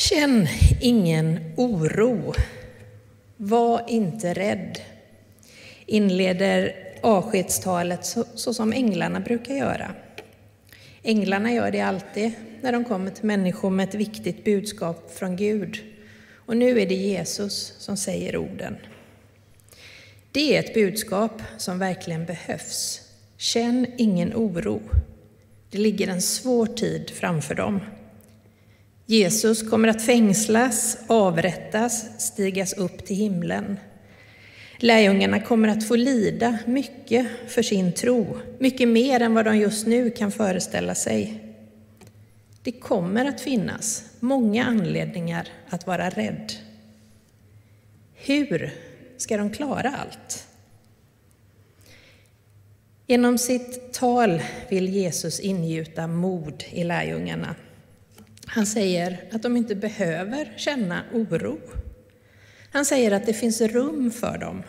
Känn ingen oro. Var inte rädd. Inleder avskedstalet så, så som änglarna brukar göra. Änglarna gör det alltid när de kommer till människor med ett viktigt budskap från Gud. Och nu är det Jesus som säger orden. Det är ett budskap som verkligen behövs. Känn ingen oro. Det ligger en svår tid framför dem. Jesus kommer att fängslas, avrättas, stigas upp till himlen. Lärjungarna kommer att få lida mycket för sin tro, mycket mer än vad de just nu kan föreställa sig. Det kommer att finnas många anledningar att vara rädd. Hur ska de klara allt? Genom sitt tal vill Jesus ingjuta mod i lärjungarna. Han säger att de inte behöver känna oro. Han säger att det finns rum för dem.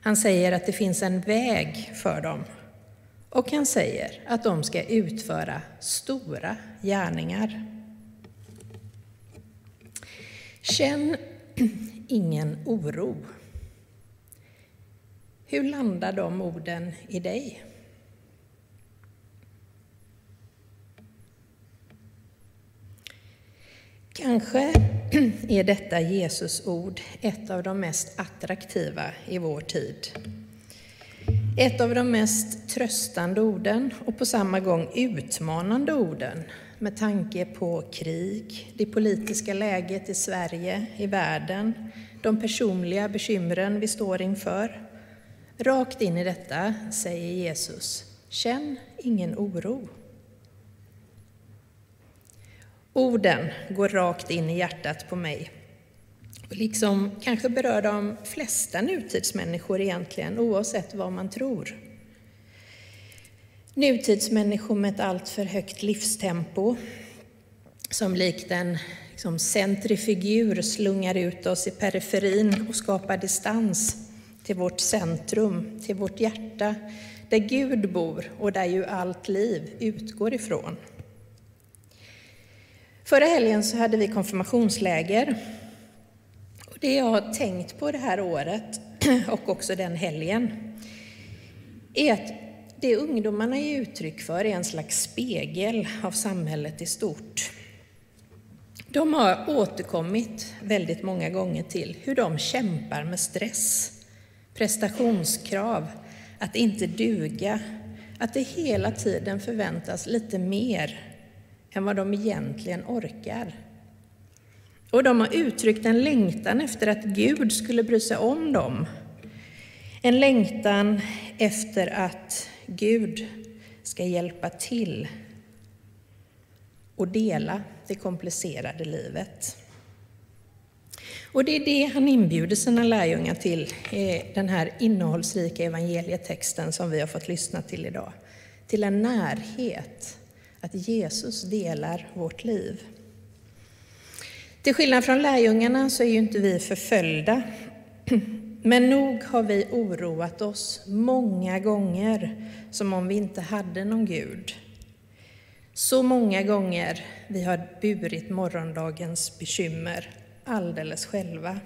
Han säger att det finns en väg för dem. Och han säger att de ska utföra stora gärningar. Känn ingen oro. Hur landar de orden i dig? Kanske är detta Jesus ord ett av de mest attraktiva i vår tid. Ett av de mest tröstande orden och på samma gång utmanande orden med tanke på krig, det politiska läget i Sverige, i världen, de personliga bekymren vi står inför. Rakt in i detta säger Jesus, känn ingen oro. Orden går rakt in i hjärtat på mig. Och liksom kanske berör de flesta nutidsmänniskor egentligen, oavsett vad man tror. Nutidsmänniskor med ett alltför högt livstempo, som likt en liksom, centrifugur slungar ut oss i periferin och skapar distans till vårt centrum, till vårt hjärta, där Gud bor och där ju allt liv utgår ifrån. Förra helgen så hade vi konfirmationsläger. Och det jag har tänkt på det här året, och också den helgen, är att det ungdomarna ger uttryck för är en slags spegel av samhället i stort. De har återkommit väldigt många gånger till hur de kämpar med stress, prestationskrav, att inte duga, att det hela tiden förväntas lite mer än vad de egentligen orkar. Och de har uttryckt en längtan efter att Gud skulle bry sig om dem. En längtan efter att Gud ska hjälpa till och dela det komplicerade livet. Och det är det han inbjuder sina lärjungar till i den här innehållsrika evangelietexten som vi har fått lyssna till idag. Till en närhet att Jesus delar vårt liv. Till skillnad från lärjungarna så är ju inte vi förföljda. Men nog har vi oroat oss många gånger som om vi inte hade någon Gud. Så många gånger vi har burit morgondagens bekymmer alldeles själva,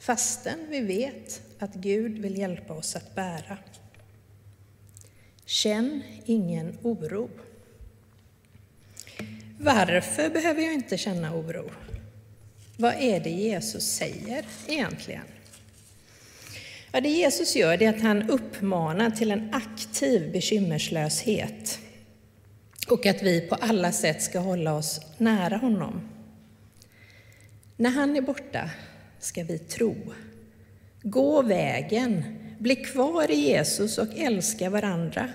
fastän vi vet att Gud vill hjälpa oss att bära. Känn ingen oro. Varför behöver jag inte känna oro? Vad är det Jesus säger egentligen? Ja, det Jesus gör är att han uppmanar till en aktiv bekymmerslöshet och att vi på alla sätt ska hålla oss nära honom. När han är borta ska vi tro, gå vägen, bli kvar i Jesus och älska varandra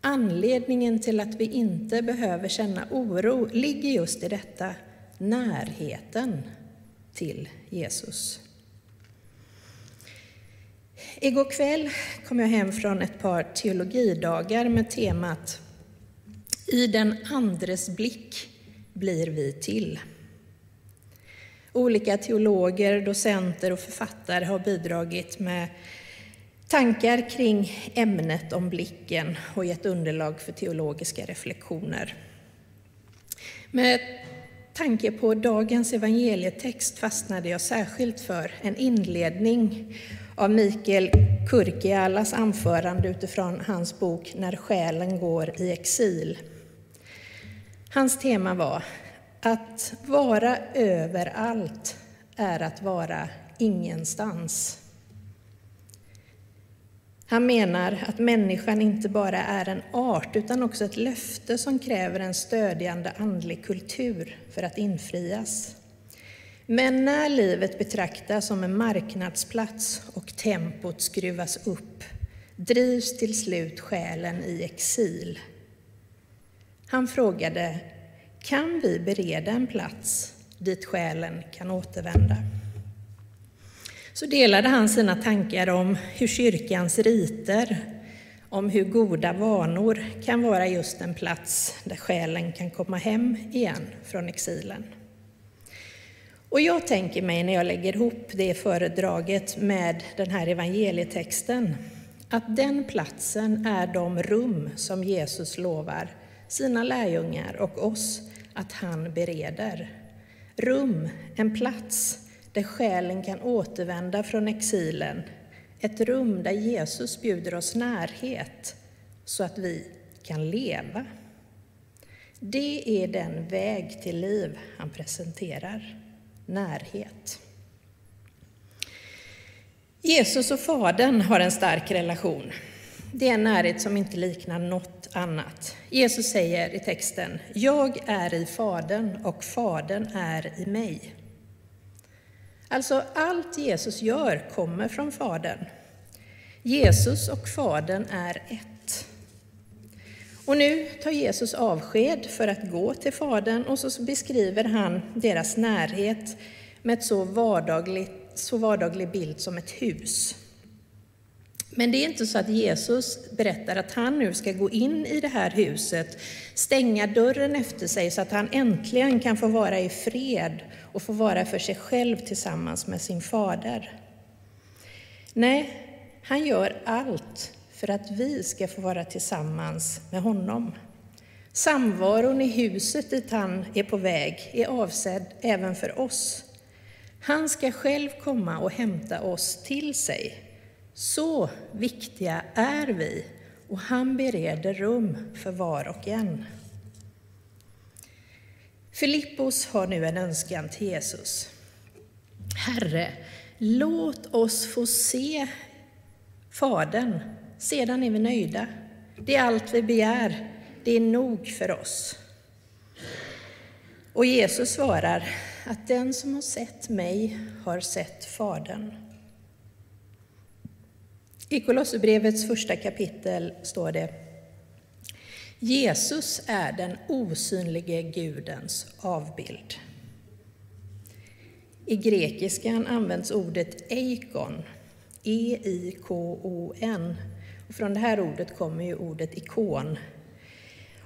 Anledningen till att vi inte behöver känna oro ligger just i detta, närheten till Jesus. Igår kväll kom jag hem från ett par teologidagar med temat I den andres blick blir vi till. Olika teologer, docenter och författare har bidragit med tankar kring ämnet om blicken och gett underlag för teologiska reflektioner. Med tanke på dagens evangelietext fastnade jag särskilt för en inledning av Mikael Kurkialas anförande utifrån hans bok När själen går i exil. Hans tema var att vara överallt är att vara ingenstans. Han menar att människan inte bara är en art utan också ett löfte som kräver en stödjande andlig kultur för att infrias. Men när livet betraktas som en marknadsplats och tempot skruvas upp drivs till slut själen i exil. Han frågade, kan vi bereda en plats dit själen kan återvända? Så delade han sina tankar om hur kyrkans riter, om hur goda vanor kan vara just en plats där själen kan komma hem igen från exilen. Och jag tänker mig när jag lägger ihop det föredraget med den här evangelietexten, att den platsen är de rum som Jesus lovar sina lärjungar och oss att han bereder. Rum, en plats där själen kan återvända från exilen. Ett rum där Jesus bjuder oss närhet så att vi kan leva. Det är den väg till liv han presenterar närhet. Jesus och Fadern har en stark relation. Det är en närhet som inte liknar något annat. Jesus säger i texten, jag är i Fadern och Fadern är i mig. Alltså allt Jesus gör kommer från Fadern. Jesus och Fadern är ett. Och nu tar Jesus avsked för att gå till Fadern och så beskriver han deras närhet med ett så, vardagligt, så vardaglig bild som ett hus. Men det är inte så att Jesus berättar att han nu ska gå in i det här huset, stänga dörren efter sig så att han äntligen kan få vara i fred och få vara för sig själv tillsammans med sin fader. Nej, han gör allt för att vi ska få vara tillsammans med honom. Samvaron i huset dit han är på väg är avsedd även för oss. Han ska själv komma och hämta oss till sig. Så viktiga är vi och han bereder rum för var och en. Filippos har nu en önskan till Jesus. Herre, låt oss få se Fadern sedan är vi nöjda. Det är allt vi begär. Det är nog för oss. Och Jesus svarar att den som har sett mig har sett Fadern. I Kolosserbrevets första kapitel står det Jesus är den osynlige Gudens avbild. I grekiskan används ordet eikon, E-I-K-O-N, och från det här ordet kommer ju ordet ikon.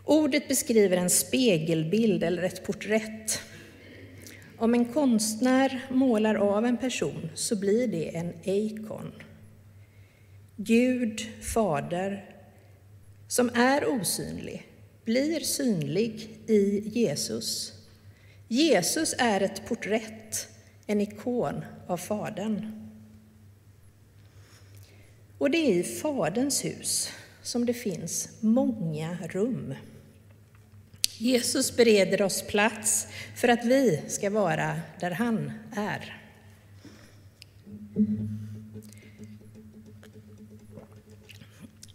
Ordet beskriver en spegelbild eller ett porträtt. Om en konstnär målar av en person så blir det en eikon. Gud, Fader, som är osynlig, blir synlig i Jesus. Jesus är ett porträtt, en ikon av Fadern. Och det är i Faderns hus som det finns många rum. Jesus bereder oss plats för att vi ska vara där han är.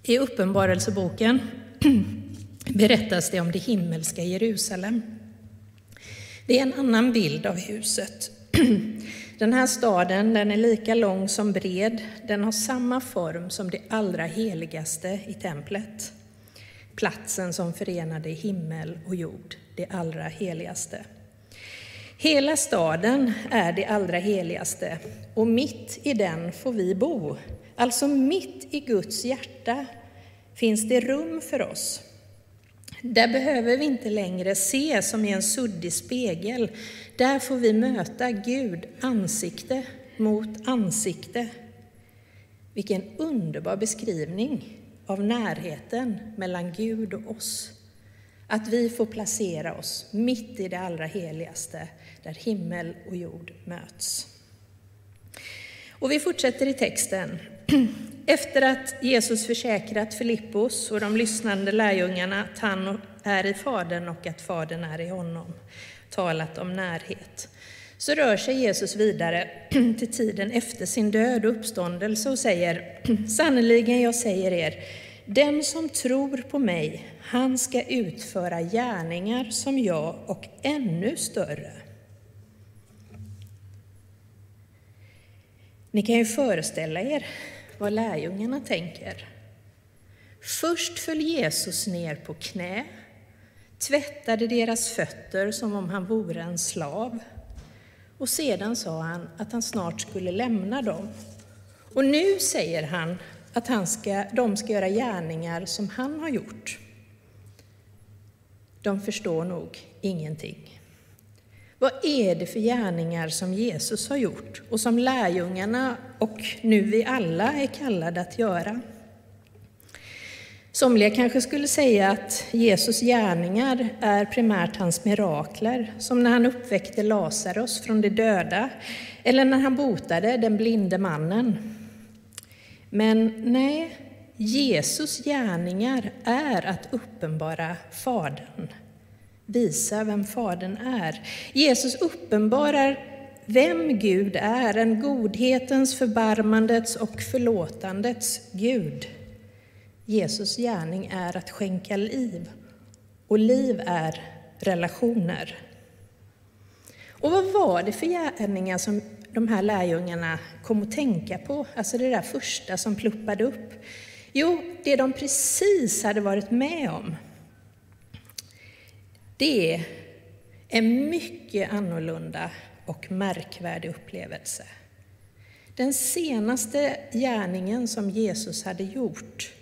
I Uppenbarelseboken berättas det om det himmelska Jerusalem. Det är en annan bild av huset. Den här staden den är lika lång som bred. Den har samma form som det allra heligaste i templet. Platsen som förenade himmel och jord, det allra heligaste. Hela staden är det allra heligaste och mitt i den får vi bo. Alltså mitt i Guds hjärta finns det rum för oss. Där behöver vi inte längre se som i en suddig spegel. Där får vi möta Gud ansikte mot ansikte. Vilken underbar beskrivning av närheten mellan Gud och oss. Att vi får placera oss mitt i det allra heligaste, där himmel och jord möts. Och vi fortsätter i texten. Efter att Jesus försäkrat Filippos och de lyssnande lärjungarna att han är i Fadern och att Fadern är i honom, talat om närhet, så rör sig Jesus vidare till tiden efter sin död och uppståndelse och säger, sannerligen jag säger er, den som tror på mig, han ska utföra gärningar som jag och ännu större. Ni kan ju föreställa er vad lärjungarna tänker. Först föll Jesus ner på knä, tvättade deras fötter som om han vore en slav. Och sedan sa han att han snart skulle lämna dem. Och nu säger han att han ska, de ska göra gärningar som han har gjort. De förstår nog ingenting. Vad är det för gärningar som Jesus har gjort och som lärjungarna och nu vi alla är kallade att göra? Somliga kanske skulle säga att Jesus gärningar är primärt hans mirakler, som när han uppväckte Lazarus från de döda eller när han botade den blinde mannen. Men nej, Jesus gärningar är att uppenbara Fadern, visa vem Fadern är. Jesus uppenbarar vem Gud är, en godhetens, förbarmandets och förlåtandets Gud. Jesus gärning är att skänka liv, och liv är relationer. Och vad var det för gärningar som de här lärjungarna kom att tänka på, alltså det där första som pluppade upp? Jo, det de precis hade varit med om. Det är en mycket annorlunda och märkvärdig upplevelse. Den senaste gärningen som Jesus hade gjort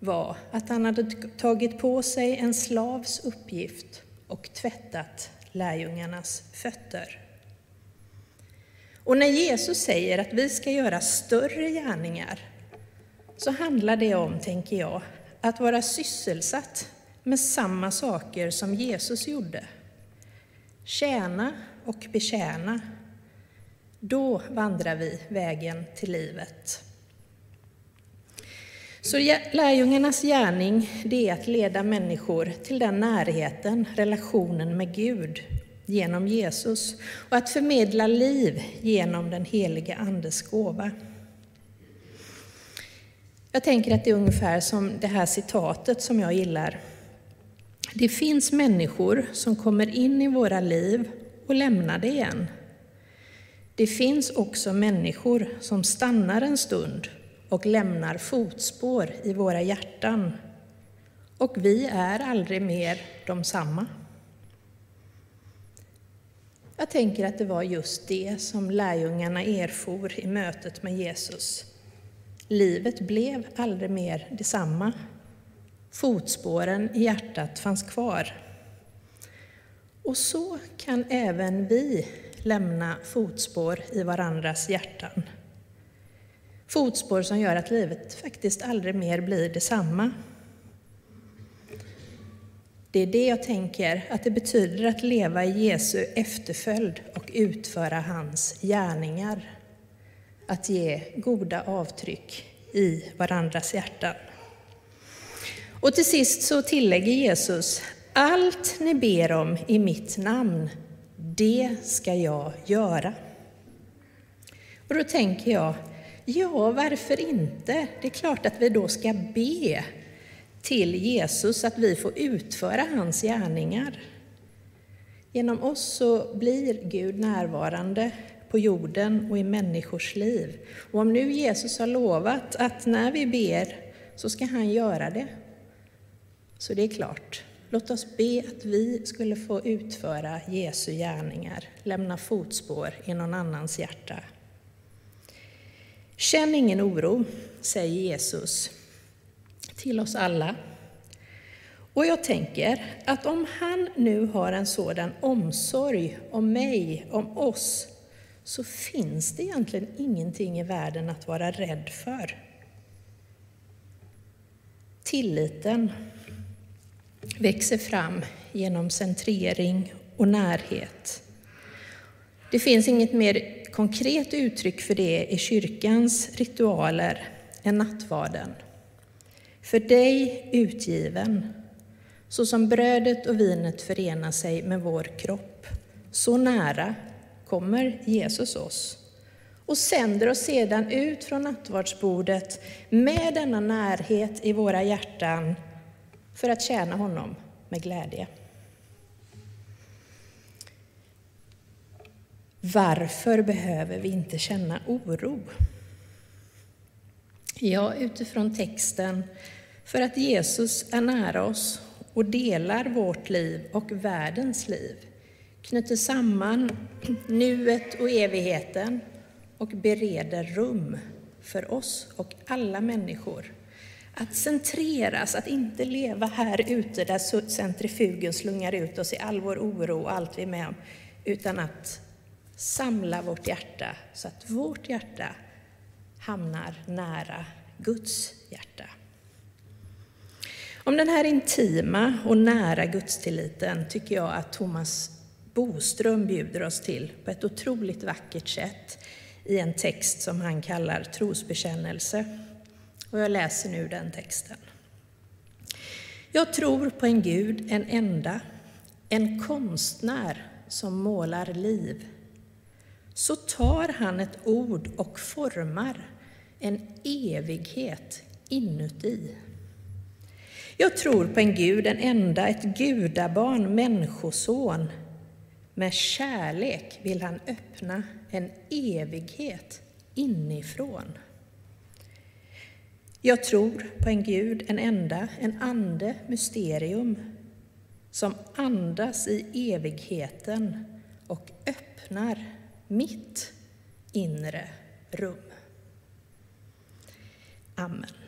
var att han hade tagit på sig en slavs uppgift och tvättat lärjungarnas fötter. Och när Jesus säger att vi ska göra större gärningar så handlar det om, tänker jag, att vara sysselsatt med samma saker som Jesus gjorde. Tjäna och betjäna. Då vandrar vi vägen till livet. Så lärjungarnas gärning det är att leda människor till den närheten, relationen med Gud, genom Jesus och att förmedla liv genom den heliga Andes gåva. Jag tänker att det är ungefär som det här citatet som jag gillar. Det finns människor som kommer in i våra liv och lämnar det igen. Det finns också människor som stannar en stund och lämnar fotspår i våra hjärtan. Och vi är aldrig mer de samma. Jag tänker att det var just det som lärjungarna erfor i mötet med Jesus. Livet blev aldrig mer detsamma. Fotspåren i hjärtat fanns kvar. Och så kan även vi lämna fotspår i varandras hjärtan. Fotspår som gör att livet faktiskt aldrig mer blir detsamma. Det är det jag tänker att det betyder att leva i Jesu efterföljd och utföra hans gärningar. Att ge goda avtryck i varandras hjärtan. Och till sist så tillägger Jesus, allt ni ber om i mitt namn, det ska jag göra. Och då tänker jag, Ja, varför inte? Det är klart att vi då ska be till Jesus att vi får utföra hans gärningar. Genom oss så blir Gud närvarande på jorden och i människors liv. Och om nu Jesus har lovat att när vi ber så ska han göra det, så det är klart. Låt oss be att vi skulle få utföra Jesu gärningar, lämna fotspår i någon annans hjärta. Känn ingen oro, säger Jesus till oss alla. Och jag tänker att om han nu har en sådan omsorg om mig, om oss, så finns det egentligen ingenting i världen att vara rädd för. Tilliten växer fram genom centrering och närhet. Det finns inget mer konkret uttryck för det i kyrkans ritualer än nattvarden. För dig utgiven, så som brödet och vinet förenar sig med vår kropp, så nära kommer Jesus oss och sänder oss sedan ut från nattvardsbordet med denna närhet i våra hjärtan för att tjäna honom med glädje. Varför behöver vi inte känna oro? Ja, utifrån texten, för att Jesus är nära oss och delar vårt liv och världens liv, knyter samman nuet och evigheten och bereder rum för oss och alla människor. Att centreras, att inte leva här ute där centrifugen slungar ut oss i all vår oro och allt vi är med om, utan att samla vårt hjärta så att vårt hjärta hamnar nära Guds hjärta. Om den här intima och nära gudstilliten tycker jag att Thomas Boström bjuder oss till på ett otroligt vackert sätt i en text som han kallar trosbekännelse. Och jag läser nu den texten. Jag tror på en Gud, en enda, en konstnär som målar liv. Så tar han ett ord och formar en evighet inuti. Jag tror på en Gud, en enda, ett gudabarn, människoson. Med kärlek vill han öppna en evighet inifrån. Jag tror på en Gud, en enda, en ande, mysterium, som andas i evigheten och öppnar mitt inre rum. Amen.